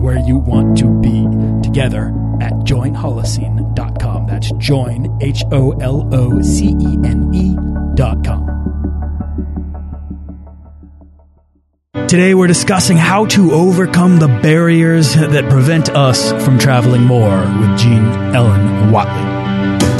where you want to be together at joinholocene.com. That's join, H O L O C E N E.com. Today we're discussing how to overcome the barriers that prevent us from traveling more with Jean Ellen Watley.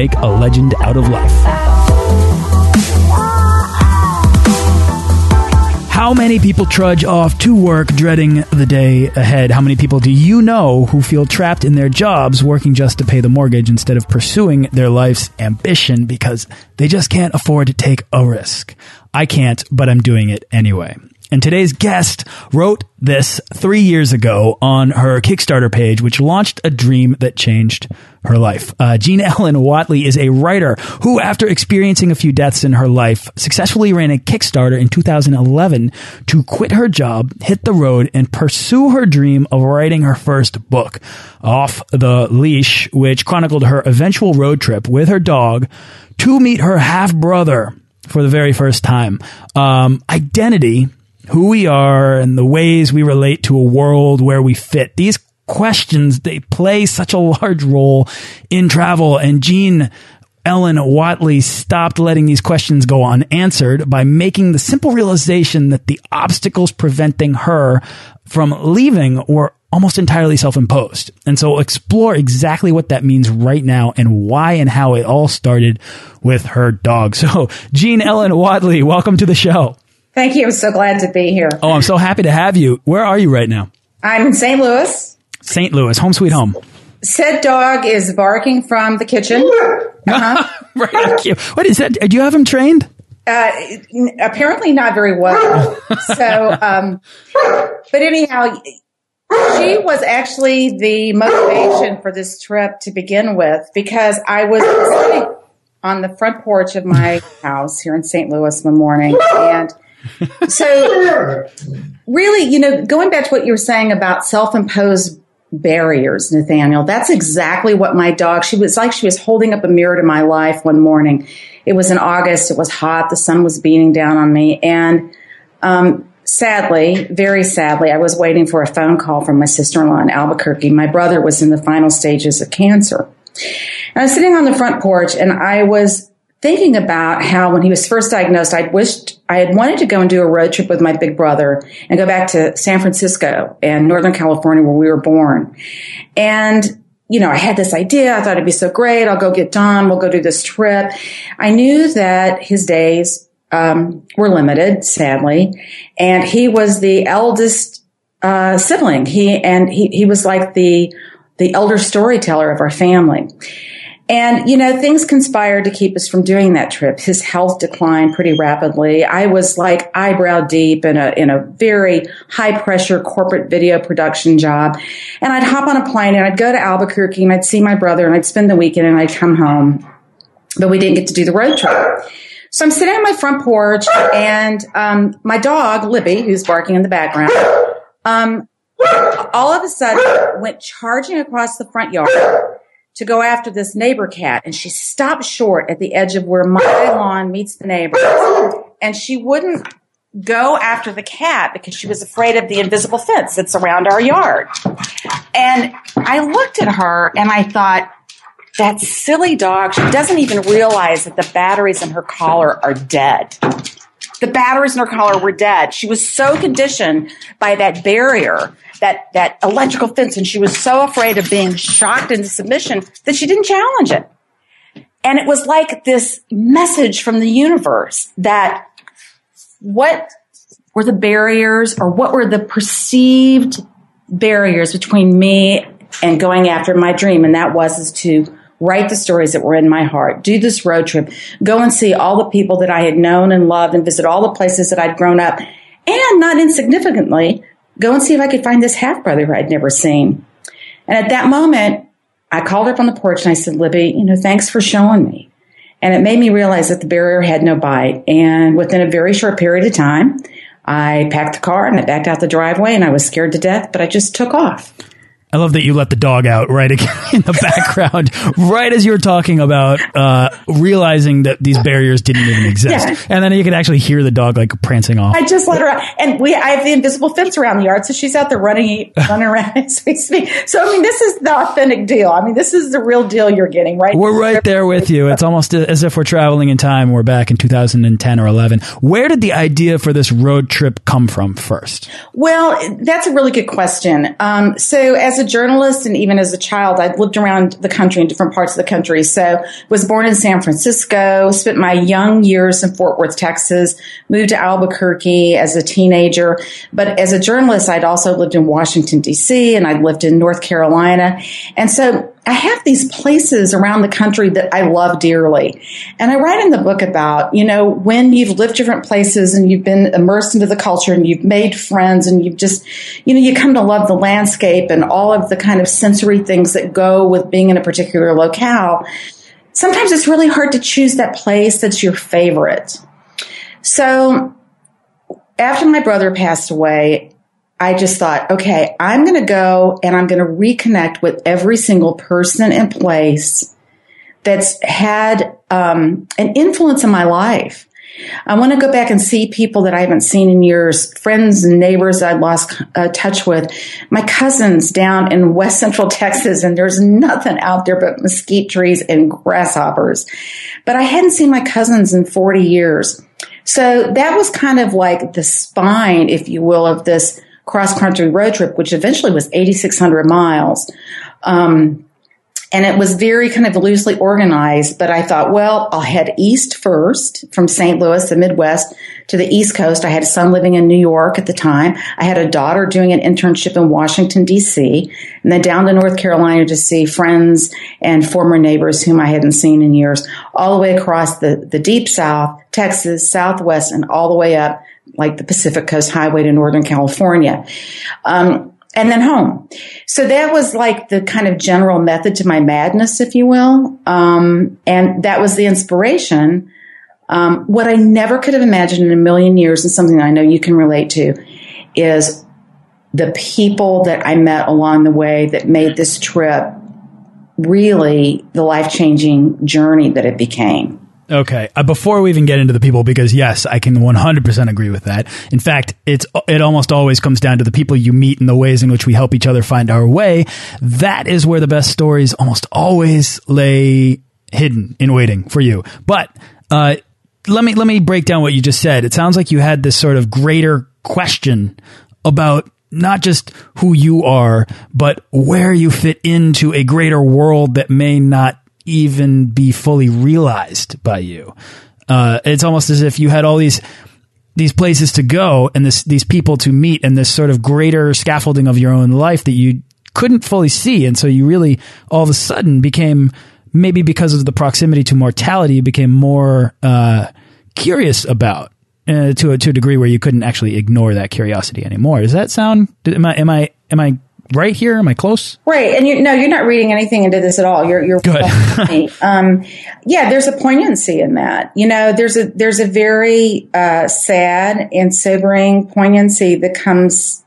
make a legend out of life. How many people trudge off to work dreading the day ahead? How many people do you know who feel trapped in their jobs working just to pay the mortgage instead of pursuing their life's ambition because they just can't afford to take a risk? I can't, but I'm doing it anyway. And today's guest wrote this three years ago on her Kickstarter page, which launched a dream that changed her life. Uh, Jean Ellen Watley is a writer who, after experiencing a few deaths in her life, successfully ran a Kickstarter in 2011 to quit her job, hit the road, and pursue her dream of writing her first book, Off the Leash, which chronicled her eventual road trip with her dog to meet her half brother for the very first time. Um, identity who we are and the ways we relate to a world where we fit. These questions, they play such a large role in travel. And Jean Ellen Watley stopped letting these questions go unanswered by making the simple realization that the obstacles preventing her from leaving were almost entirely self-imposed. And so explore exactly what that means right now and why and how it all started with her dog. So Jean Ellen Watley, welcome to the show. Thank you. I'm so glad to be here. Oh, I'm so happy to have you. Where are you right now? I'm in St. Louis. St. Louis, home sweet home. Said dog is barking from the kitchen. Uh-huh. right. What is that? Do you have him trained? Uh, apparently not very well. so, um, but anyhow, she was actually the motivation for this trip to begin with because I was sitting on the front porch of my house here in St. Louis in the morning and so really, you know, going back to what you were saying about self-imposed barriers, Nathaniel, that's exactly what my dog, she was like she was holding up a mirror to my life one morning. It was in August. It was hot. The sun was beating down on me. And, um, sadly, very sadly, I was waiting for a phone call from my sister-in-law in Albuquerque. My brother was in the final stages of cancer. And I was sitting on the front porch and I was thinking about how when he was first diagnosed, I'd wished I had wanted to go and do a road trip with my big brother and go back to San Francisco and Northern California where we were born. And, you know, I had this idea. I thought it'd be so great. I'll go get Don. We'll go do this trip. I knew that his days, um, were limited, sadly. And he was the eldest, uh, sibling. He, and he, he was like the, the elder storyteller of our family. And, you know, things conspired to keep us from doing that trip. His health declined pretty rapidly. I was like eyebrow deep in a, in a very high pressure corporate video production job. And I'd hop on a plane and I'd go to Albuquerque and I'd see my brother and I'd spend the weekend and I'd come home. But we didn't get to do the road trip. So I'm sitting on my front porch and, um, my dog, Libby, who's barking in the background, um, all of a sudden went charging across the front yard to go after this neighbor cat and she stopped short at the edge of where my lawn meets the neighbor's and she wouldn't go after the cat because she was afraid of the invisible fence that's around our yard. And I looked at her and I thought, that silly dog, she doesn't even realize that the batteries in her collar are dead. The batteries in her collar were dead. She was so conditioned by that barrier, that, that electrical fence, and she was so afraid of being shocked into submission that she didn't challenge it. And it was like this message from the universe that what were the barriers or what were the perceived barriers between me and going after my dream? And that was is to write the stories that were in my heart, do this road trip, go and see all the people that I had known and loved and visit all the places that I'd grown up. And not insignificantly, go and see if I could find this half brother who I'd never seen. And at that moment, I called up on the porch and I said, Libby, you know, thanks for showing me. And it made me realize that the barrier had no bite. And within a very short period of time, I packed the car and I backed out the driveway and I was scared to death, but I just took off. I love that you let the dog out right in the background, right as you were talking about uh, realizing that these barriers didn't even exist, yeah. and then you could actually hear the dog like prancing off. I just let her out, and we I have the invisible fence around the yard, so she's out there running, running around as we speak. So I mean, this is the authentic deal. I mean, this is the real deal you're getting, right? We're right there with you. It's almost as if we're traveling in time. We're back in 2010 or 11. Where did the idea for this road trip come from first? Well, that's a really good question. Um, so as a journalist and even as a child, I'd lived around the country in different parts of the country. So was born in San Francisco, spent my young years in Fort Worth, Texas, moved to Albuquerque as a teenager. But as a journalist, I'd also lived in Washington, D.C. and I'd lived in North Carolina. And so I have these places around the country that I love dearly. And I write in the book about, you know, when you've lived different places and you've been immersed into the culture and you've made friends and you've just, you know, you come to love the landscape and all of the kind of sensory things that go with being in a particular locale. Sometimes it's really hard to choose that place that's your favorite. So after my brother passed away, I just thought, okay, I'm going to go and I'm going to reconnect with every single person and place that's had um, an influence in my life. I want to go back and see people that I haven't seen in years, friends and neighbors I lost uh, touch with, my cousins down in West Central Texas, and there's nothing out there but mesquite trees and grasshoppers. But I hadn't seen my cousins in 40 years. So that was kind of like the spine, if you will, of this cross country road trip, which eventually was 8,600 miles. Um, and it was very kind of loosely organized, but I thought, well, I'll head east first from St. Louis, the Midwest, to the East Coast. I had a son living in New York at the time. I had a daughter doing an internship in Washington, D.C., and then down to North Carolina to see friends and former neighbors whom I hadn't seen in years, all the way across the, the deep South, Texas, Southwest, and all the way up like the Pacific Coast Highway to Northern California. Um, and then home. So that was like the kind of general method to my madness, if you will. Um, and that was the inspiration. Um, what I never could have imagined in a million years, and something I know you can relate to, is the people that I met along the way that made this trip really the life changing journey that it became. Okay. Uh, before we even get into the people, because yes, I can 100% agree with that. In fact, it's it almost always comes down to the people you meet and the ways in which we help each other find our way. That is where the best stories almost always lay hidden in waiting for you. But uh, let me let me break down what you just said. It sounds like you had this sort of greater question about not just who you are, but where you fit into a greater world that may not even be fully realized by you. Uh, it's almost as if you had all these these places to go and this these people to meet and this sort of greater scaffolding of your own life that you couldn't fully see, and so you really all of a sudden became maybe because of the proximity to mortality, you became more uh, curious about. Uh, to a to a degree where you couldn't actually ignore that curiosity anymore. Does that sound? Am I am I am I right here? Am I close? Right. And you no, you're not reading anything into this at all. You're you're good. um, yeah, there's a poignancy in that. You know, there's a there's a very uh, sad and sobering poignancy that comes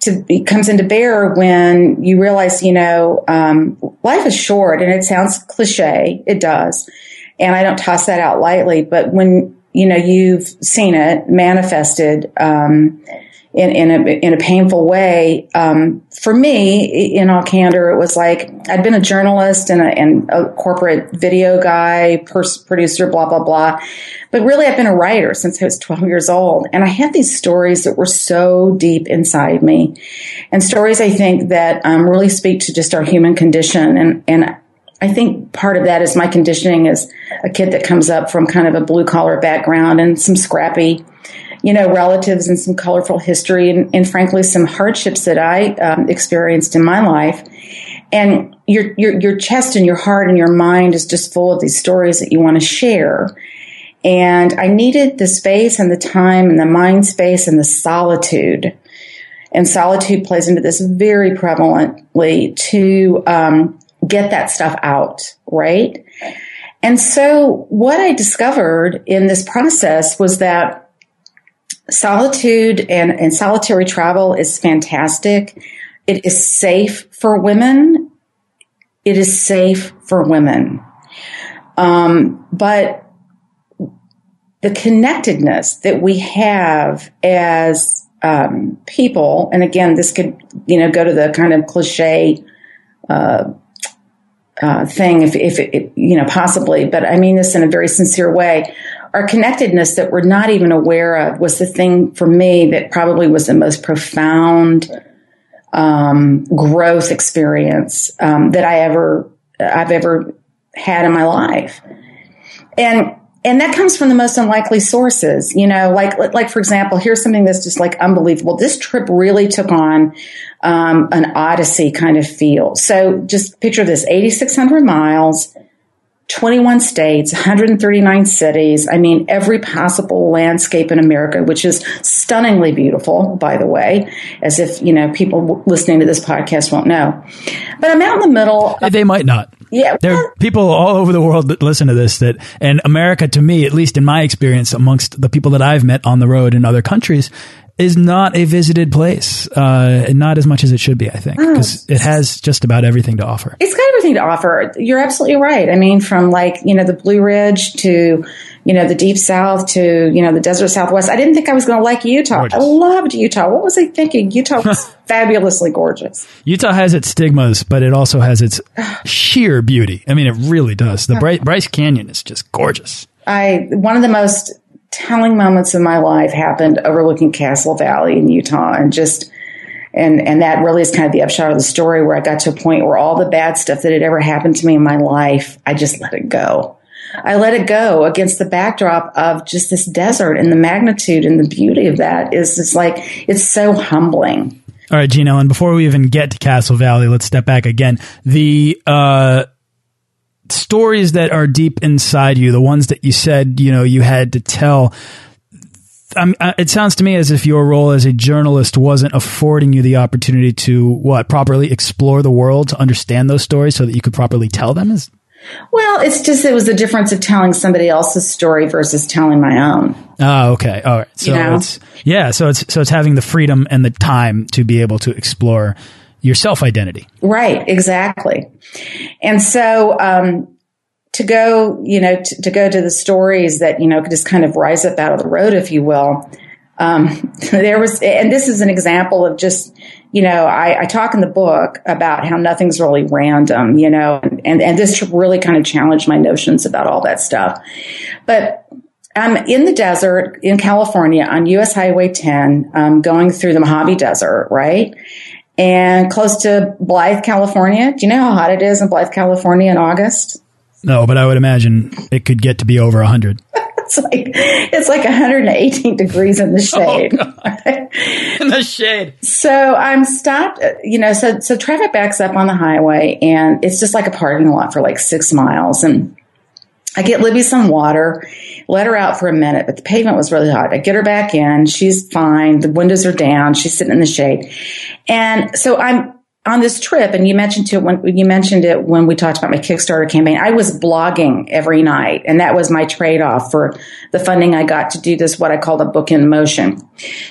to comes into bear when you realize, you know, um, life is short, and it sounds cliche. It does, and I don't toss that out lightly. But when you know you've seen it manifested. Um, in, in a in a painful way. Um, for me, in all candor, it was like I'd been a journalist and a, and a corporate video guy, pers- producer, blah blah blah. But really, I've been a writer since I was 12 years old, and I had these stories that were so deep inside me, and stories I think that um, really speak to just our human condition. And and I think part of that is my conditioning as a kid that comes up from kind of a blue collar background and some scrappy you know, relatives and some colorful history and, and frankly, some hardships that I um, experienced in my life. And your, your, your chest and your heart and your mind is just full of these stories that you want to share. And I needed the space and the time and the mind space and the solitude. And solitude plays into this very prevalently to um, get that stuff out, right? And so what I discovered in this process was that solitude and, and solitary travel is fantastic. It is safe for women. It is safe for women. Um, but the connectedness that we have as um, people, and again, this could you know go to the kind of cliche uh, uh, thing, if, if it, you know possibly, but I mean this in a very sincere way our connectedness that we're not even aware of was the thing for me that probably was the most profound um, growth experience um, that I ever I've ever had in my life, and and that comes from the most unlikely sources. You know, like like for example, here's something that's just like unbelievable. This trip really took on um, an odyssey kind of feel. So just picture this: 8,600 miles 21 states, 139 cities. I mean, every possible landscape in America, which is stunningly beautiful, by the way, as if, you know, people listening to this podcast won't know. But I'm out in the middle. Of, they might not. Yeah. There are people all over the world that listen to this that, and America to me, at least in my experience amongst the people that I've met on the road in other countries, is not a visited place, uh, and not as much as it should be, I think, because oh. it has just about everything to offer. It's got everything to offer. You're absolutely right. I mean, from like, you know, the Blue Ridge to, you know, the deep south to, you know, the desert southwest. I didn't think I was going to like Utah. Gorgeous. I loved Utah. What was I thinking? Utah was fabulously gorgeous. Utah has its stigmas, but it also has its sheer beauty. I mean, it really does. The Bryce Canyon is just gorgeous. I, one of the most telling moments in my life happened overlooking Castle Valley in Utah and just and and that really is kind of the upshot of the story where I got to a point where all the bad stuff that had ever happened to me in my life, I just let it go. I let it go against the backdrop of just this desert and the magnitude and the beauty of that is just like it's so humbling. All right, Gina, and before we even get to Castle Valley, let's step back again. The uh stories that are deep inside you, the ones that you said, you know, you had to tell. Um, it sounds to me as if your role as a journalist wasn't affording you the opportunity to what properly explore the world to understand those stories so that you could properly tell them. Is well, it's just it was the difference of telling somebody else's story versus telling my own. Oh, okay, all right. So you know? it's yeah, so it's so it's having the freedom and the time to be able to explore your self identity. Right, exactly. And so, um, to go, you know, to, to, go to the stories that, you know, just kind of rise up out of the road, if you will. Um, there was, and this is an example of just, you know, I, I, talk in the book about how nothing's really random, you know, and, and this really kind of challenged my notions about all that stuff. But I'm in the desert in California on US Highway 10, um, going through the Mojave Desert, right? And close to Blythe, California. Do you know how hot it is in Blythe, California in August? No, but I would imagine it could get to be over 100. it's like it's like 118 degrees in the oh, shade. Oh, in the shade. So I'm stopped, you know, so so traffic backs up on the highway and it's just like a parking lot for like 6 miles and I get Libby some water, let her out for a minute, but the pavement was really hot. I get her back in. She's fine. The windows are down. She's sitting in the shade. And so I'm, on this trip, and you mentioned it when you mentioned it when we talked about my Kickstarter campaign. I was blogging every night, and that was my trade off for the funding I got to do this what I called a book in motion.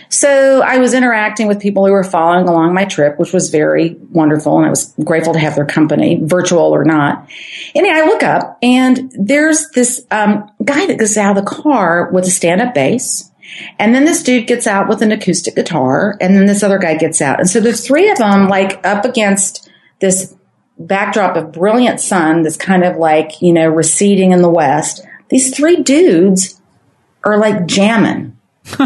So I was interacting with people who were following along my trip, which was very wonderful, and I was grateful to have their company, virtual or not. And I look up, and there's this um, guy that gets out of the car with a stand up bass and then this dude gets out with an acoustic guitar, and then this other guy gets out. And so the three of them, like up against this backdrop of brilliant sun that's kind of like, you know, receding in the west, these three dudes are like jamming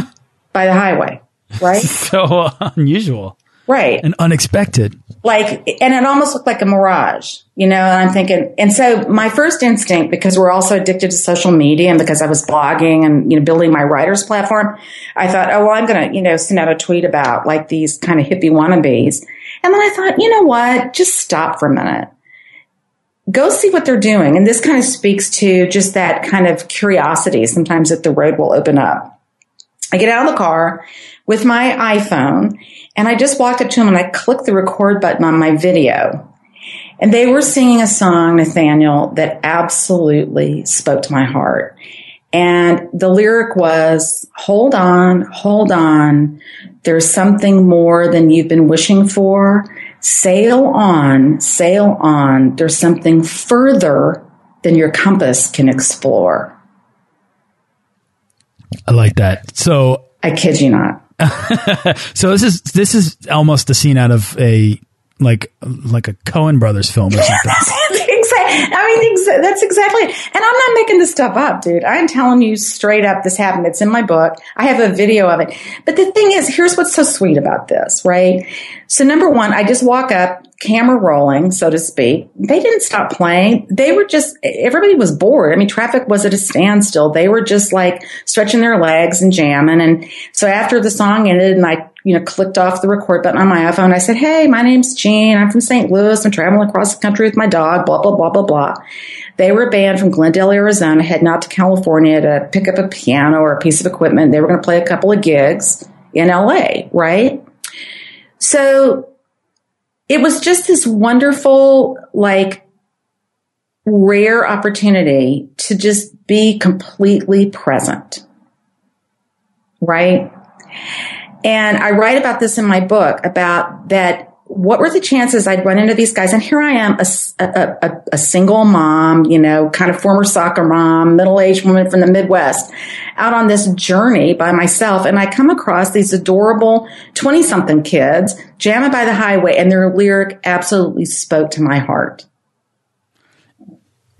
by the highway, right? So unusual. Right. And unexpected. Like, and it almost looked like a mirage, you know, and I'm thinking, and so my first instinct, because we're also addicted to social media and because I was blogging and, you know, building my writer's platform, I thought, oh, well, I'm going to, you know, send out a tweet about like these kind of hippie wannabes. And then I thought, you know what? Just stop for a minute. Go see what they're doing. And this kind of speaks to just that kind of curiosity sometimes that the road will open up. I get out of the car with my iPhone and I just walked up to him and I clicked the record button on my video. And they were singing a song, Nathaniel, that absolutely spoke to my heart. And the lyric was, hold on, hold on. There's something more than you've been wishing for. Sail on, sail on. There's something further than your compass can explore. I like that. So I kid you not. so this is this is almost the scene out of a like like a Coen Brothers film or something. I mean, that's exactly it. And I'm not making this stuff up, dude. I'm telling you straight up, this happened. It's in my book. I have a video of it. But the thing is, here's what's so sweet about this, right? So number one, I just walk up, camera rolling, so to speak. They didn't stop playing. They were just, everybody was bored. I mean, traffic was at a standstill. They were just like stretching their legs and jamming. And so after the song ended and I you know, clicked off the record button on my iPhone. I said, Hey, my name's Jean. I'm from St. Louis. I'm traveling across the country with my dog, blah, blah, blah, blah, blah. They were a band from Glendale, Arizona, heading out to California to pick up a piano or a piece of equipment. They were going to play a couple of gigs in LA, right? So it was just this wonderful, like, rare opportunity to just be completely present, right? And I write about this in my book about that. What were the chances I'd run into these guys? And here I am, a, a, a, a single mom, you know, kind of former soccer mom, middle aged woman from the Midwest, out on this journey by myself. And I come across these adorable 20 something kids jamming by the highway, and their lyric absolutely spoke to my heart.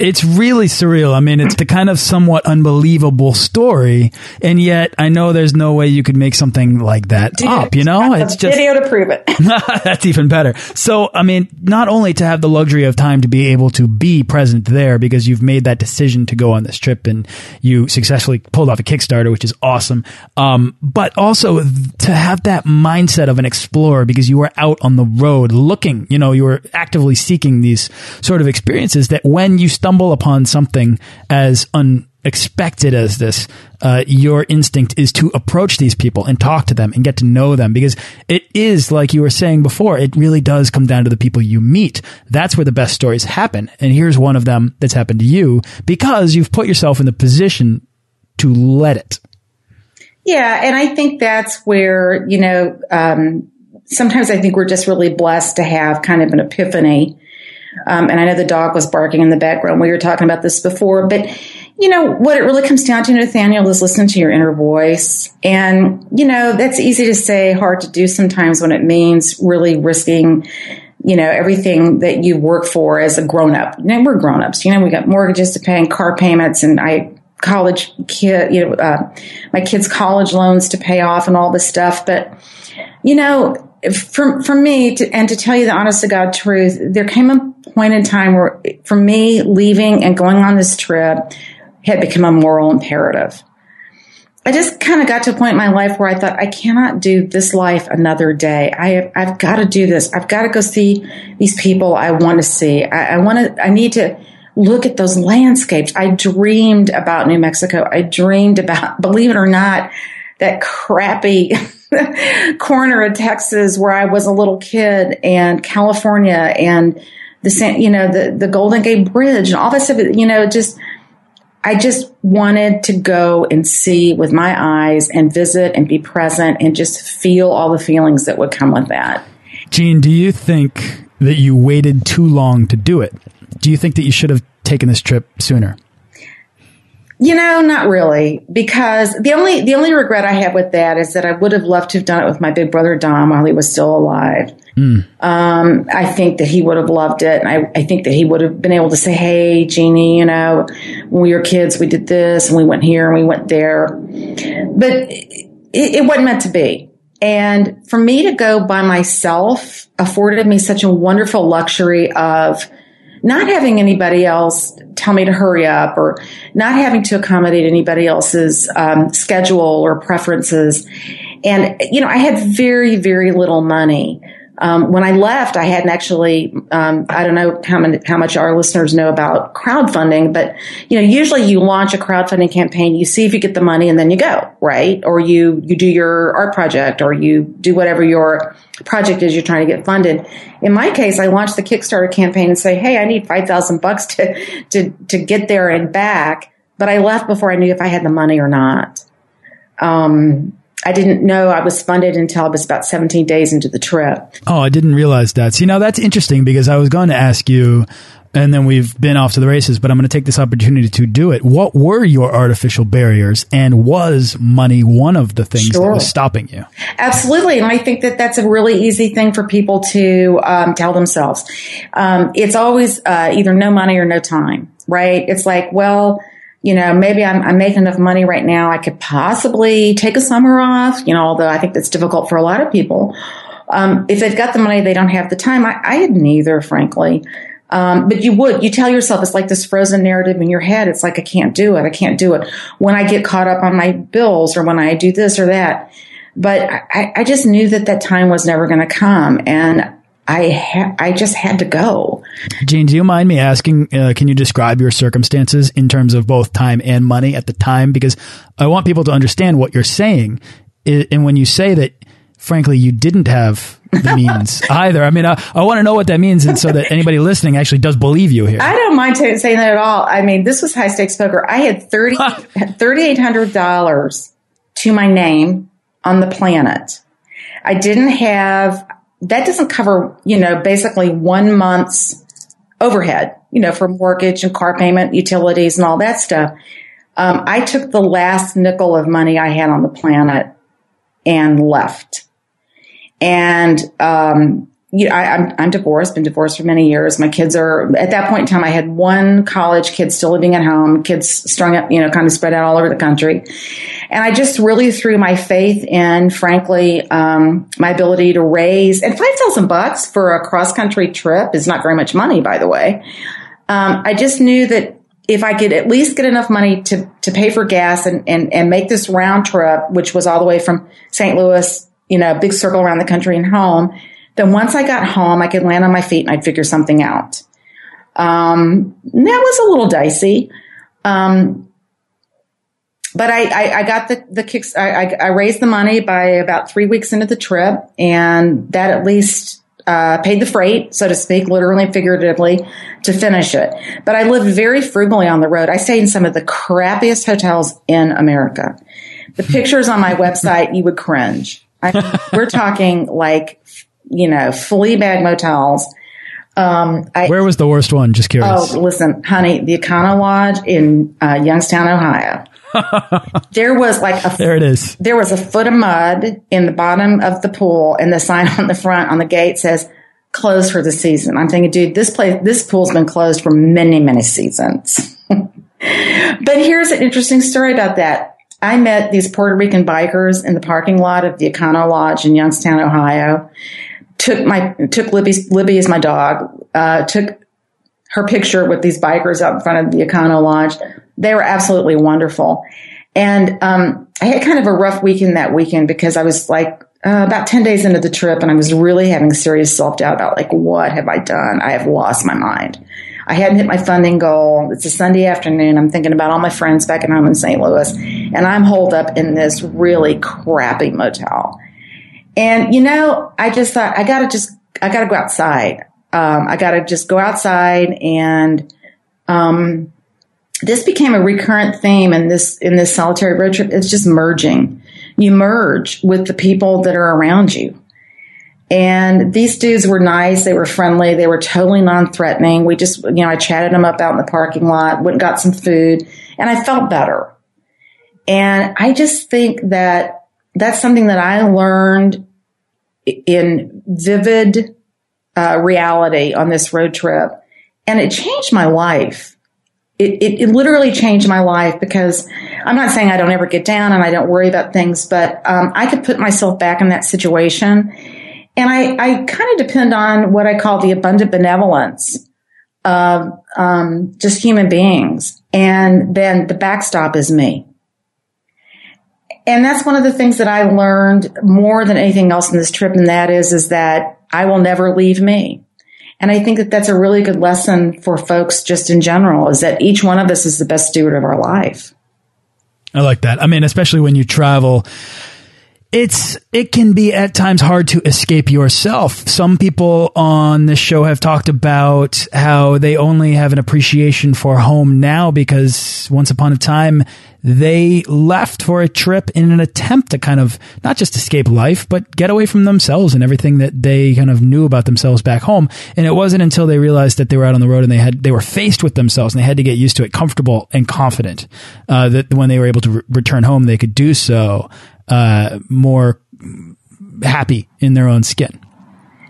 It's really surreal. I mean, it's the kind of somewhat unbelievable story, and yet I know there's no way you could make something like that Dude, up. You know, it's just video to prove it. that's even better. So, I mean, not only to have the luxury of time to be able to be present there because you've made that decision to go on this trip and you successfully pulled off a Kickstarter, which is awesome. Um, but also to have that mindset of an explorer because you were out on the road looking. You know, you were actively seeking these sort of experiences that when you stumble upon something as unexpected as this, uh, your instinct is to approach these people and talk to them and get to know them because it is like you were saying before. It really does come down to the people you meet. That's where the best stories happen. And here's one of them that's happened to you because you've put yourself in the position to let it. Yeah, and I think that's where you know. Um, sometimes I think we're just really blessed to have kind of an epiphany um, and I know the dog was barking in the background. We were talking about this before, but you know, what it really comes down to, Nathaniel, is listen to your inner voice. And, you know, that's easy to say, hard to do sometimes when it means really risking, you know, everything that you work for as a grown up. We're grown ups. You know, we got mortgages to pay and car payments and I, college kid, you know, uh, my kids' college loans to pay off and all this stuff. But, you know, for, for me to, and to tell you the honest to God truth, there came a point in time where for me leaving and going on this trip had become a moral imperative. I just kind of got to a point in my life where I thought, I cannot do this life another day. I I've got to do this. I've got to go see these people I want to see. I, I want to, I need to look at those landscapes. I dreamed about New Mexico. I dreamed about, believe it or not, that crappy corner of Texas where I was a little kid and California and the, you know, the, the Golden Gate Bridge and all that stuff, you know, just, I just wanted to go and see with my eyes and visit and be present and just feel all the feelings that would come with that. Jean, do you think that you waited too long to do it? Do you think that you should have taken this trip sooner? You know, not really, because the only the only regret I have with that is that I would have loved to have done it with my big brother Dom while he was still alive. Mm. Um, I think that he would have loved it, and I, I, think that he would have been able to say, "Hey, Jeannie, you know, when we were kids, we did this, and we went here, and we went there," but it, it wasn't meant to be. And for me to go by myself afforded me such a wonderful luxury of not having anybody else tell me to hurry up or not having to accommodate anybody else's um, schedule or preferences. And, you know, I had very, very little money. Um, when I left, I hadn't actually, um, I don't know how, many, how much our listeners know about crowdfunding, but, you know, usually you launch a crowdfunding campaign, you see if you get the money and then you go, right? Or you, you do your art project or you do whatever your project is you're trying to get funded. In my case, I launched the Kickstarter campaign and say, Hey, I need 5,000 bucks to, to, to get there and back. But I left before I knew if I had the money or not. Um, I didn't know I was funded until I was about 17 days into the trip. Oh, I didn't realize that. See, now that's interesting because I was going to ask you, and then we've been off to the races, but I'm going to take this opportunity to do it. What were your artificial barriers and was money one of the things sure. that was stopping you? Absolutely. And I think that that's a really easy thing for people to um, tell themselves. Um, it's always uh, either no money or no time, right? It's like, well, you know, maybe I'm, I'm, making enough money right now. I could possibly take a summer off, you know, although I think that's difficult for a lot of people. Um, if they've got the money, they don't have the time. I, I had neither, frankly. Um, but you would, you tell yourself it's like this frozen narrative in your head. It's like, I can't do it. I can't do it. When I get caught up on my bills or when I do this or that. But I, I just knew that that time was never going to come. And I ha- I just had to go. Jean, do you mind me asking? Uh, can you describe your circumstances in terms of both time and money at the time? Because I want people to understand what you're saying, and when you say that, frankly, you didn't have the means either. I mean, I, I want to know what that means, and so that anybody listening actually does believe you here. I don't mind saying that at all. I mean, this was high stakes poker. I had thirty thirty eight hundred dollars to my name on the planet. I didn't have that doesn't cover, you know, basically one month's overhead, you know, for mortgage and car payment, utilities and all that stuff. Um, I took the last nickel of money I had on the planet and left. And, um, you know, I, am I'm, I'm divorced, been divorced for many years. My kids are, at that point in time, I had one college kid still living at home, kids strung up, you know, kind of spread out all over the country. And I just really threw my faith in, frankly, um, my ability to raise, and 5,000 bucks for a cross country trip is not very much money, by the way. Um, I just knew that if I could at least get enough money to, to pay for gas and, and, and make this round trip, which was all the way from St. Louis, you know, big circle around the country and home, then once I got home, I could land on my feet and I'd figure something out. Um, that was a little dicey. Um, but I, I, I, got the, the kicks, I, I, raised the money by about three weeks into the trip and that at least, uh, paid the freight, so to speak, literally figuratively to finish it. But I lived very frugally on the road. I stayed in some of the crappiest hotels in America. The pictures on my website, you would cringe. I, we're talking like you know, flea bag motels. Um, I, Where was the worst one? Just curious. Oh, listen, honey, the Econo Lodge in uh, Youngstown, Ohio. there was like a there it is. There was a foot of mud in the bottom of the pool, and the sign on the front on the gate says "closed for the season." I'm thinking, dude, this place, this pool's been closed for many, many seasons. but here's an interesting story about that. I met these Puerto Rican bikers in the parking lot of the Econo Lodge in Youngstown, Ohio took my took Libby's Libby as my dog. Uh, took her picture with these bikers out in front of the Econo Lodge. They were absolutely wonderful. And um, I had kind of a rough weekend that weekend because I was like uh, about 10 days into the trip and I was really having serious self doubt about like, what have I done? I have lost my mind. I I hadn't hit my funding goal. It's a Sunday afternoon. I'm thinking about all my friends back at home in St. Louis, and I'm holed up in this really crappy motel. And you know, I just thought I gotta just I gotta go outside. Um, I gotta just go outside and um, this became a recurrent theme in this in this solitary road trip. It's just merging. You merge with the people that are around you. And these dudes were nice. They were friendly. They were totally non-threatening. We just, you know, I chatted them up out in the parking lot, went and got some food, and I felt better. And I just think that that's something that I learned in vivid uh, reality on this road trip. And it changed my life. It, it, it, literally changed my life because I'm not saying I don't ever get down and I don't worry about things, but um, I could put myself back in that situation. And I, I kind of depend on what I call the abundant benevolence of um, just human beings. And then the backstop is me. And that's one of the things that I learned more than anything else in this trip. And that is, is that I will never leave me. And I think that that's a really good lesson for folks just in general is that each one of us is the best steward of our life. I like that. I mean, especially when you travel, it's it can be at times hard to escape yourself. Some people on this show have talked about how they only have an appreciation for home now because once upon a time they left for a trip in an attempt to kind of not just escape life, but get away from themselves and everything that they kind of knew about themselves back home. And it wasn't until they realized that they were out on the road and they had they were faced with themselves and they had to get used to it, comfortable and confident, uh, that when they were able to re return home, they could do so uh, more happy in their own skin.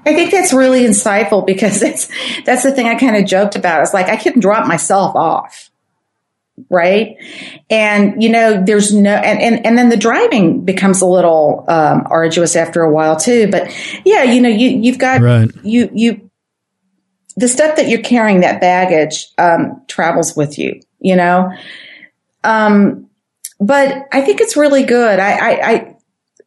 I think that's really insightful because it's, that's the thing I kind of joked about. It's like I couldn't drop myself off. Right. And, you know, there's no, and, and, and then the driving becomes a little, um, arduous after a while too. But yeah, you know, you, you've got, right. you, you, the stuff that you're carrying, that baggage, um, travels with you, you know? Um, but I think it's really good. I, I, I,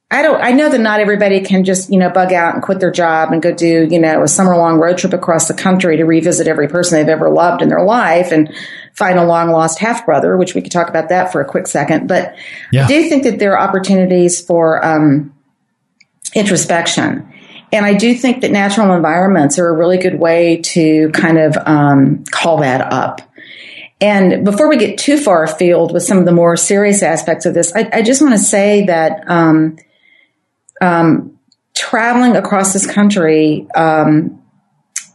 I don't, I know that not everybody can just, you know, bug out and quit their job and go do, you know, a summer long road trip across the country to revisit every person they've ever loved in their life and find a long lost half brother, which we could talk about that for a quick second. But yeah. I do think that there are opportunities for, um, introspection. And I do think that natural environments are a really good way to kind of, um, call that up. And before we get too far afield with some of the more serious aspects of this, I, I just want to say that um, um, traveling across this country um,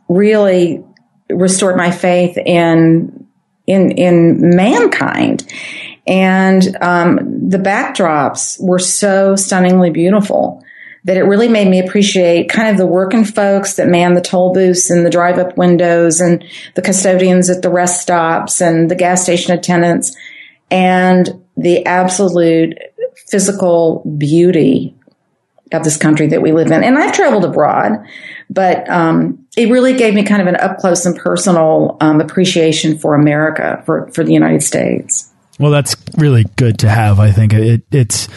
really restored my faith in in in mankind, and um, the backdrops were so stunningly beautiful that it really made me appreciate kind of the working folks that man the toll booths and the drive up windows and the custodians at the rest stops and the gas station attendants and the absolute physical beauty of this country that we live in. And I've traveled abroad, but um, it really gave me kind of an up close and personal um, appreciation for America, for, for the United States. Well, that's really good to have. I think it, it's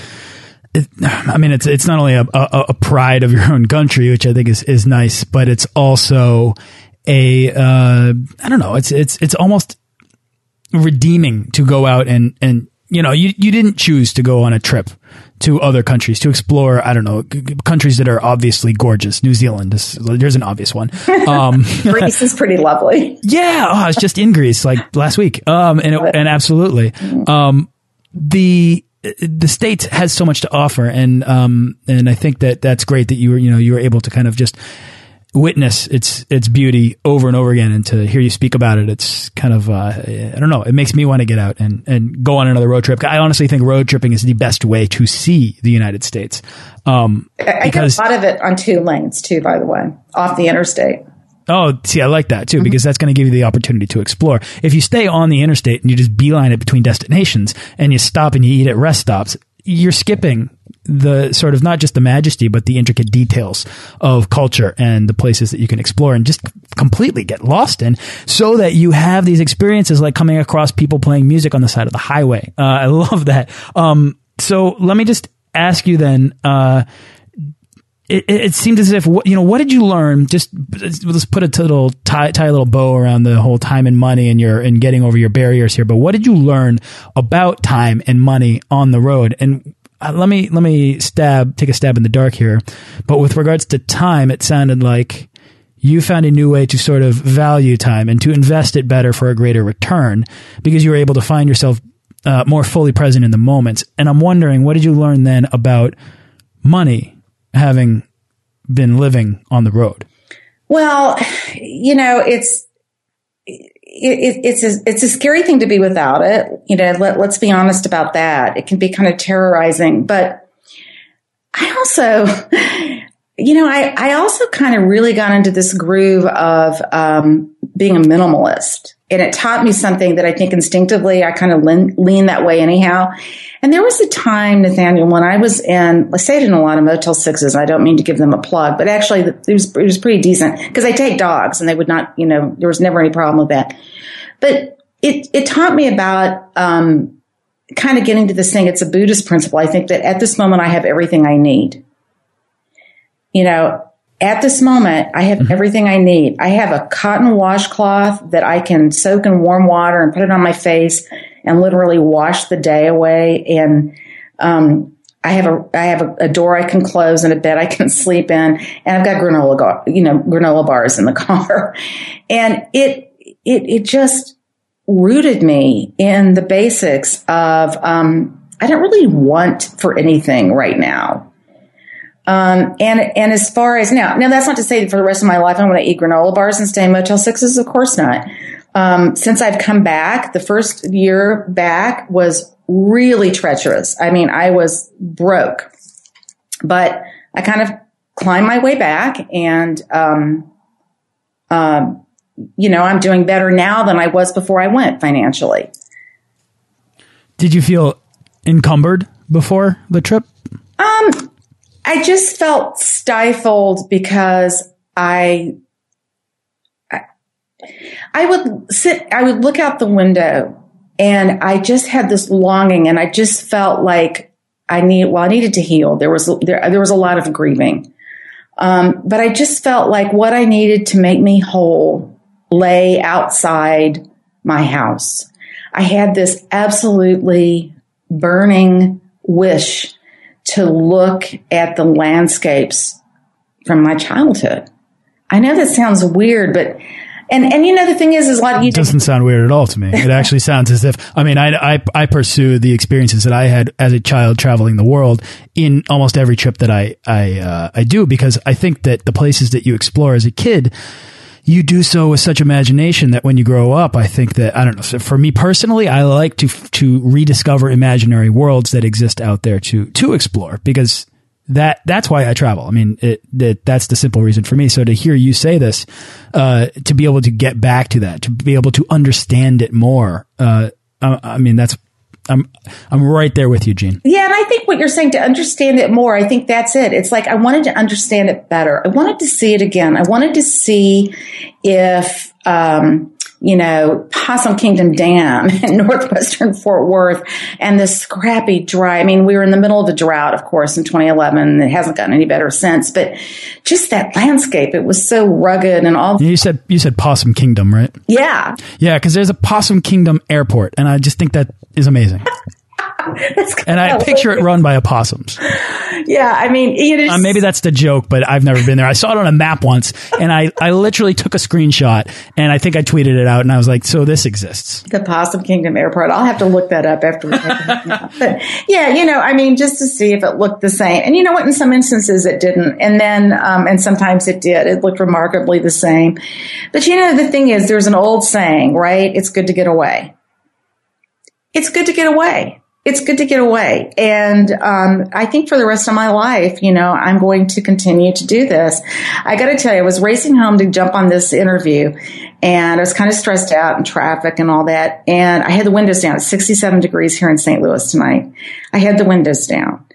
it, I mean, it's it's not only a, a, a, pride of your own country, which I think is is nice, but it's also a uh, I don't know. It's it's it's almost redeeming to go out and and you know you you didn't choose to go on a trip to other countries to explore. I don't know countries that are obviously gorgeous. New Zealand is there's an obvious one. Um, Greece is pretty lovely. Yeah, oh, I was just in Greece like last week. Um, and it, and absolutely. Um, the the state has so much to offer, and um, and I think that that's great that you were you know you were able to kind of just witness its its beauty over and over again, and to hear you speak about it, it's kind of uh, I don't know, it makes me want to get out and and go on another road trip. I honestly think road tripping is the best way to see the United States. Um, I, I get a lot of it on two lanes too, by the way, off the interstate. Oh, see, I like that too, mm-hmm. because that's going to give you the opportunity to explore. If you stay on the interstate and you just beeline it between destinations and you stop and you eat at rest stops, you're skipping the sort of not just the majesty, but the intricate details of culture and the places that you can explore and just completely get lost in so that you have these experiences like coming across people playing music on the side of the highway. Uh, I love that. Um, so let me just ask you then, uh, it, it seemed as if you know what did you learn? Just let's put a little tie, tie a little bow around the whole time and money and your and getting over your barriers here. But what did you learn about time and money on the road? And uh, let me let me stab take a stab in the dark here. But with regards to time, it sounded like you found a new way to sort of value time and to invest it better for a greater return because you were able to find yourself uh, more fully present in the moments. And I'm wondering, what did you learn then about money having been living on the road? Well, you know, it's it, it's a, it's a scary thing to be without it. You know, let, let's be honest about that. It can be kind of terrorizing, but I also, you know, I, I also kind of really got into this groove of um, being a minimalist. And it taught me something that I think instinctively I kind of lean, lean that way anyhow. And there was a time, Nathaniel, when I was in, I stayed in a lot of Motel Sixes. I don't mean to give them a plug, but actually it was, it was pretty decent because I take dogs and they would not, you know, there was never any problem with that. But it, it taught me about, um, kind of getting to this thing. It's a Buddhist principle. I think that at this moment I have everything I need. You know, at this moment, I have mm-hmm. everything I need. I have a cotton washcloth that I can soak in warm water and put it on my face and literally wash the day away. And, um, I have a, I have a, a, door I can close and a bed I can sleep in. And I've got granola, you know, granola bars in the car. And it, it, it just rooted me in the basics of, um, I don't really want for anything right now. Um, and, and as far as now, now that's not to say that for the rest of my life I'm going to eat granola bars and stay in Motel Sixes. Of course not. Um, since I've come back, the first year back was really treacherous. I mean, I was broke, but I kind of climbed my way back and, um, um, you know, I'm doing better now than I was before I went financially. Did you feel encumbered before the trip? Um, I just felt stifled because I I would sit, I would look out the window and I just had this longing and I just felt like I need, well, I needed to heal. There was, there, there was a lot of grieving. Um, but I just felt like what I needed to make me whole lay outside my house. I had this absolutely burning wish to look at the landscapes from my childhood. I know that sounds weird, but and and you know the thing is, is of you it doesn't sound weird at all to me. It actually sounds as if I mean I, I I pursue the experiences that I had as a child traveling the world in almost every trip that I I uh, I do because I think that the places that you explore as a kid you do so with such imagination that when you grow up, I think that I don't know. For me personally, I like to to rediscover imaginary worlds that exist out there to to explore because that that's why I travel. I mean, it, it, that's the simple reason for me. So to hear you say this, uh, to be able to get back to that, to be able to understand it more, uh, I, I, mean, that's I'm I'm right there with you, Jean. Yeah, and I think what you're saying to understand it more, I think that's it. It's like I wanted to understand it better. I wanted to see it again. I wanted to see if um, you know, Possum Kingdom Dam in northwestern Fort Worth and this scrappy dry. I mean, we were in the middle of a drought, of course, in 2011. It hasn't gotten any better since, but just that landscape, it was so rugged and all. You said, you said Possum Kingdom, right? Yeah. Yeah. Cause there's a Possum Kingdom airport and I just think that is amazing. and I picture it run by opossums. Yeah, I mean, it is. Uh, maybe that's the joke, but I've never been there. I saw it on a map once, and I, I literally took a screenshot, and I think I tweeted it out, and I was like, "So this exists." The Possum Kingdom Airport. I'll have to look that up after we But yeah, you know, I mean, just to see if it looked the same, and you know what? In some instances, it didn't, and then, um, and sometimes it did. It looked remarkably the same. But you know, the thing is, there's an old saying, right? It's good to get away. It's good to get away it's good to get away. And um, I think for the rest of my life, you know, I'm going to continue to do this. I got to tell you, I was racing home to jump on this interview and I was kind of stressed out in traffic and all that. And I had the windows down. It's 67 degrees here in St. Louis tonight. I had the windows down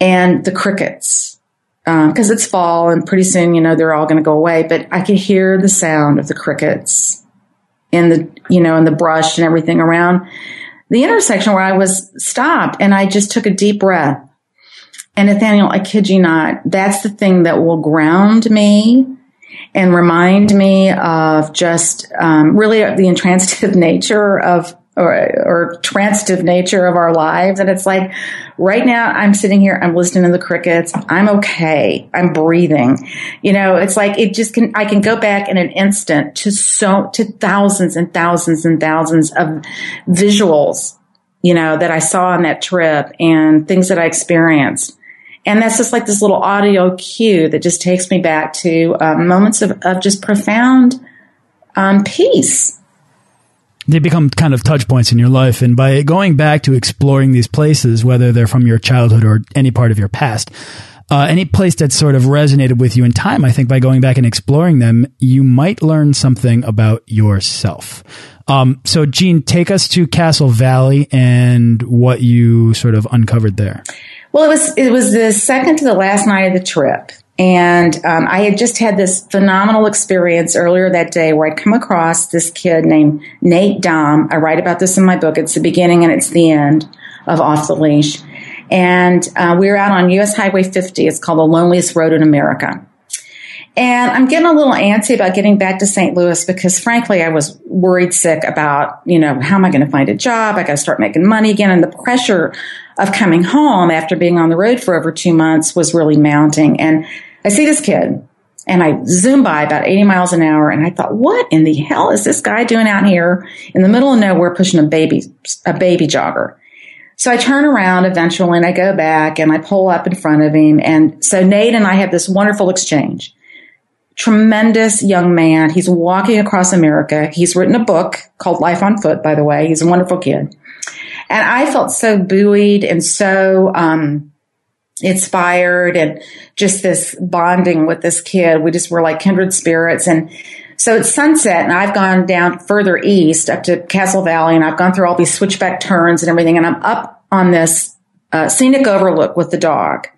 and the crickets because um, it's fall and pretty soon, you know, they're all going to go away. But I could hear the sound of the crickets in the, you know, in the brush and everything around the intersection where I was stopped and I just took a deep breath. And Nathaniel, I kid you not, that's the thing that will ground me and remind me of just um, really the intransitive nature of or, or transitive nature of our lives. And it's like right now I'm sitting here, I'm listening to the crickets. I'm okay. I'm breathing. You know, it's like it just can, I can go back in an instant to so, to thousands and thousands and thousands of visuals, you know, that I saw on that trip and things that I experienced. And that's just like this little audio cue that just takes me back to um, moments of, of just profound um, peace they become kind of touch points in your life. And by going back to exploring these places, whether they're from your childhood or any part of your past, uh, any place that sort of resonated with you in time, I think by going back and exploring them, you might learn something about yourself. Um, so, Jean, take us to Castle Valley and what you sort of uncovered there. Well, it was it was the second to the last night of the trip, and um, I had just had this phenomenal experience earlier that day where I'd come across this kid named Nate Damm. I write about this in my book. It's the beginning and it's the end of Off the Leash. And uh, we were out on US Highway 50. It's called the loneliest road in America. And I'm getting a little antsy about getting back to St. Louis because frankly, I was worried sick about, you know, how am I going to find a job? I got to start making money again. And the pressure of coming home after being on the road for over two months was really mounting. And I see this kid and I zoom by about 80 miles an hour and I thought, what in the hell is this guy doing out here in the middle of nowhere pushing a baby, a baby jogger? So I turn around eventually and I go back and I pull up in front of him. And so Nate and I have this wonderful exchange tremendous young man. He's walking across America. He's written a book called Life on Foot, by the way. He's a wonderful kid. And I felt so buoyed and so, um, inspired and just this bonding with this kid. We just were like kindred spirits. And so it's sunset and I've gone down further east up to Castle Valley and I've gone through all these switchback turns and everything. And I'm up on this uh, scenic overlook with the dog.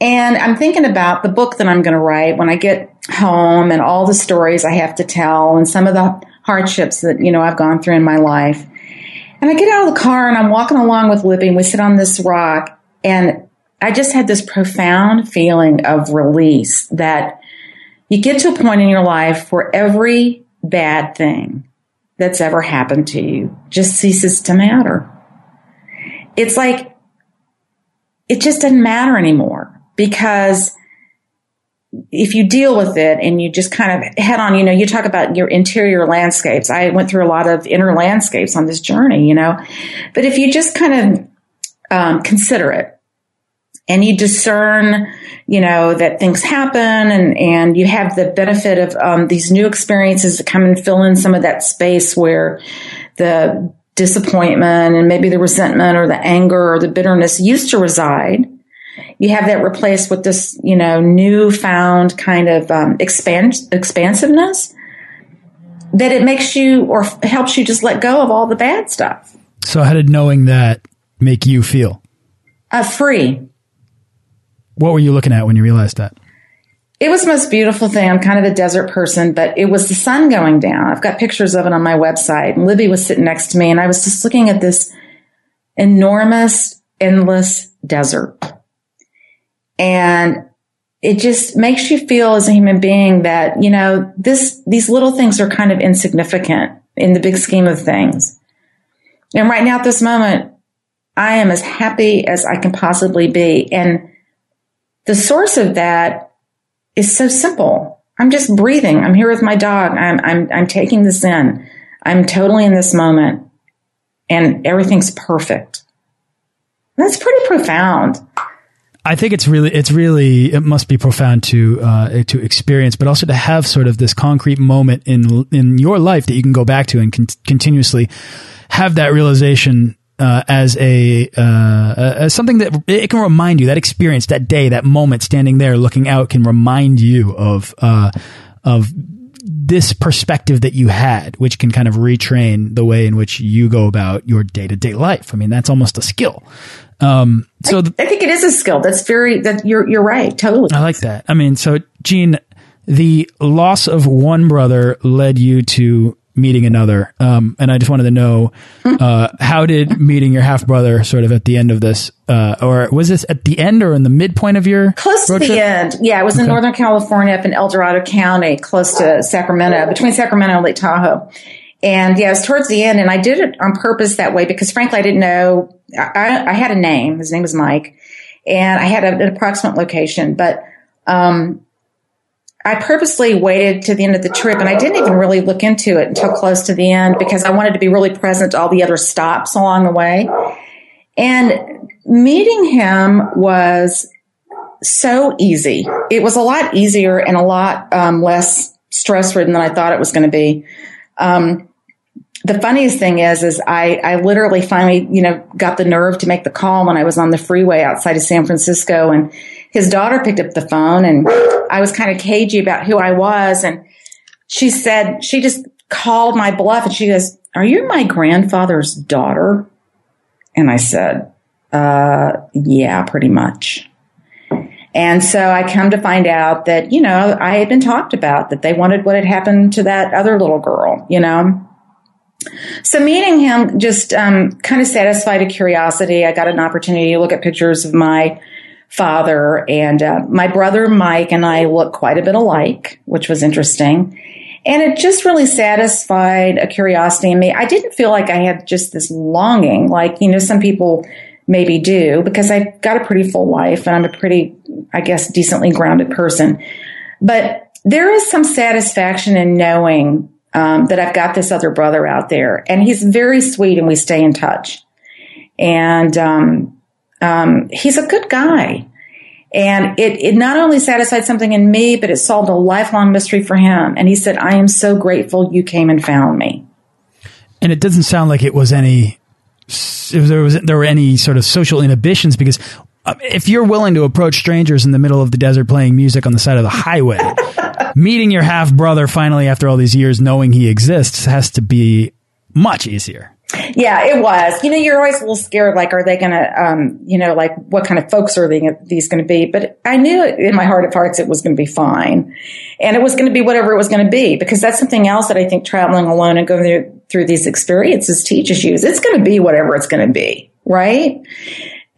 And I'm thinking about the book that I'm going to write when I get home and all the stories I have to tell and some of the hardships that, you know, I've gone through in my life. And I get out of the car and I'm walking along with Libby and we sit on this rock and I just had this profound feeling of release that you get to a point in your life where every bad thing that's ever happened to you just ceases to matter. It's like, it just doesn't matter anymore because if you deal with it and you just kind of head on, you know, you talk about your interior landscapes. I went through a lot of inner landscapes on this journey, you know, but if you just kind of um, consider it and you discern, you know, that things happen and, and you have the benefit of um, these new experiences to come and fill in some of that space where the disappointment and maybe the resentment or the anger or the bitterness used to reside you have that replaced with this, you know, newfound kind of um, expand, expansiveness that it makes you or helps you just let go of all the bad stuff. So, how did knowing that make you feel? Uh, free. What were you looking at when you realized that? It was the most beautiful thing. I'm kind of a desert person, but it was the sun going down. I've got pictures of it on my website. And Libby was sitting next to me, and I was just looking at this enormous, endless desert. And it just makes you feel as a human being that, you know, this, these little things are kind of insignificant in the big scheme of things. And right now at this moment, I am as happy as I can possibly be. And the source of that is so simple. I'm just breathing. I'm here with my dog. I'm, I'm, I'm taking this in. I'm totally in this moment and everything's perfect. That's pretty profound. I think it's really, it's really, it must be profound to uh, to experience, but also to have sort of this concrete moment in in your life that you can go back to and con continuously have that realization uh, as a uh, as something that it can remind you that experience, that day, that moment, standing there looking out, can remind you of uh, of this perspective that you had, which can kind of retrain the way in which you go about your day to day life. I mean, that's almost a skill. Um, so I, I, think it is a skill. That's very that you're you're right. Totally. I like that. I mean, so Jean, the loss of one brother led you to meeting another. Um, and I just wanted to know, uh, how did meeting your half brother sort of at the end of this, uh, or was this at the end or in the midpoint of your close to the trip? end? Yeah, it was in Northern California, up in El Dorado County, close to Sacramento, between Sacramento and Lake Tahoe. And yeah, it was towards the end, and I did it on purpose that way because, frankly, I didn't know. I, I had a name. His name was Mike, and I had a, an approximate location, but um, I purposely waited to the end of the trip and I didn't even really look into it until close to the end because I wanted to be really present to all the other stops along the way. And meeting him was so easy. It was a lot easier and a lot um, less stress ridden than I thought it was going to be. Um, the funniest thing is, is I, I literally finally, you know, got the nerve to make the call when I was on the freeway outside of San Francisco and his daughter picked up the phone and I was kind of cagey about who I was. And she said, she just called my bluff and she goes, are you my grandfather's daughter? And I said, uh, yeah, pretty much. And so I come to find out that, you know, I had been talked about that they wanted what had happened to that other little girl, you know. So meeting him just um, kind of satisfied a curiosity. I got an opportunity to look at pictures of my father and uh, my brother Mike and I look quite a bit alike, which was interesting. And it just really satisfied a curiosity in me. I didn't feel like I had just this longing, like, you know, some people maybe do, because I've got a pretty full life and I'm a pretty, I guess, decently grounded person. But there is some satisfaction in knowing um, that I've got this other brother out there, and he's very sweet, and we stay in touch. And um, um, he's a good guy. And it, it not only satisfied something in me, but it solved a lifelong mystery for him. And he said, I am so grateful you came and found me. And it doesn't sound like it was any, if there was, there were any sort of social inhibitions because uh, if you're willing to approach strangers in the middle of the desert playing music on the side of the highway, meeting your half brother finally after all these years, knowing he exists has to be much easier. Yeah, it was. You know, you're always a little scared. Like, are they going to, um, you know, like what kind of folks are they, these going to be? But I knew in my heart of hearts it was going to be fine, and it was going to be whatever it was going to be because that's something else that I think traveling alone and going through, through these experiences teaches you is it's going to be whatever it's going to be, right?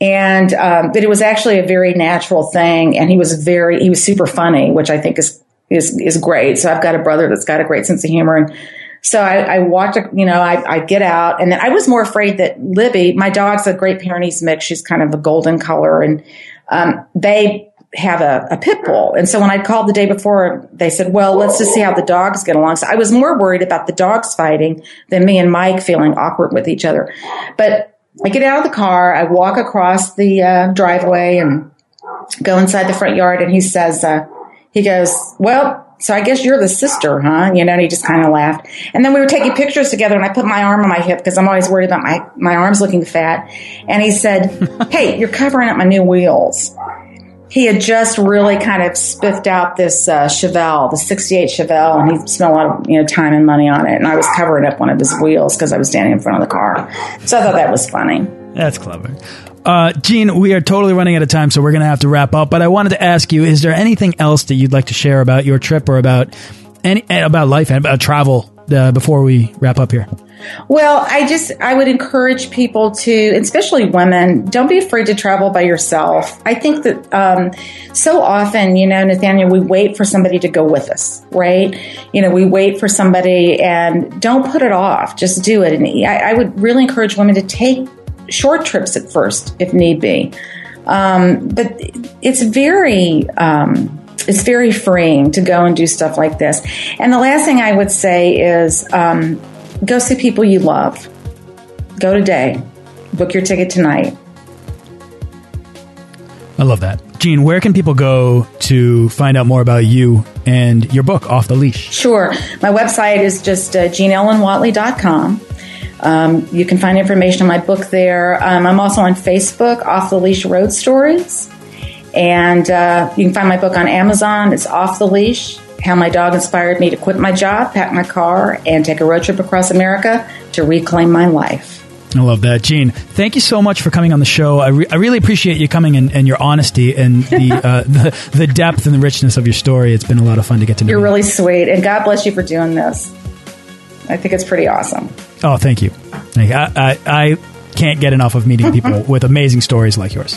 And um, but it was actually a very natural thing, and he was very he was super funny, which I think is is is great. So I've got a brother that's got a great sense of humor and. So I, I walked, you know, I, I get out and then I was more afraid that Libby, my dog's a Great Pyrenees mix. She's kind of a golden color and, um, they have a, a pit bull. And so when I called the day before, they said, well, let's just see how the dogs get along. So I was more worried about the dogs fighting than me and Mike feeling awkward with each other. But I get out of the car, I walk across the uh, driveway and go inside the front yard and he says, uh, he goes, well, so I guess you're the sister, huh? You know, and he just kind of laughed. And then we were taking pictures together and I put my arm on my hip because I'm always worried about my, my arms looking fat. And he said, Hey, you're covering up my new wheels. He had just really kind of spiffed out this uh, Chevelle, the 68 Chevelle, and he spent a lot of you know time and money on it. And I was covering up one of his wheels because I was standing in front of the car. So I thought that was funny. That's clever. Uh, Jean, we are totally running out of time, so we're going to have to wrap up. But I wanted to ask you: Is there anything else that you'd like to share about your trip or about any about life and about travel uh, before we wrap up here? Well, I just I would encourage people to, especially women, don't be afraid to travel by yourself. I think that um, so often, you know, Nathaniel, we wait for somebody to go with us, right? You know, we wait for somebody, and don't put it off. Just do it. And I, I would really encourage women to take short trips at first, if need be. Um, but it's very. Um, it's very freeing to go and do stuff like this. And the last thing I would say is um, go see people you love. Go today. Book your ticket tonight. I love that. Jean, where can people go to find out more about you and your book, Off the Leash? Sure. My website is just uh, geneellenwatley.com. Um, you can find information on my book there. Um, I'm also on Facebook, Off the Leash Road Stories. And uh, you can find my book on Amazon. It's Off the Leash How My Dog Inspired Me to Quit My Job, Pack My Car, and Take a Road Trip Across America to Reclaim My Life. I love that. Jean, thank you so much for coming on the show. I, re I really appreciate you coming and, and your honesty and the, uh, the, the depth and the richness of your story. It's been a lot of fun to get to know You're you. really sweet, and God bless you for doing this. I think it's pretty awesome. Oh, thank you. I, I, I can't get enough of meeting people with amazing stories like yours.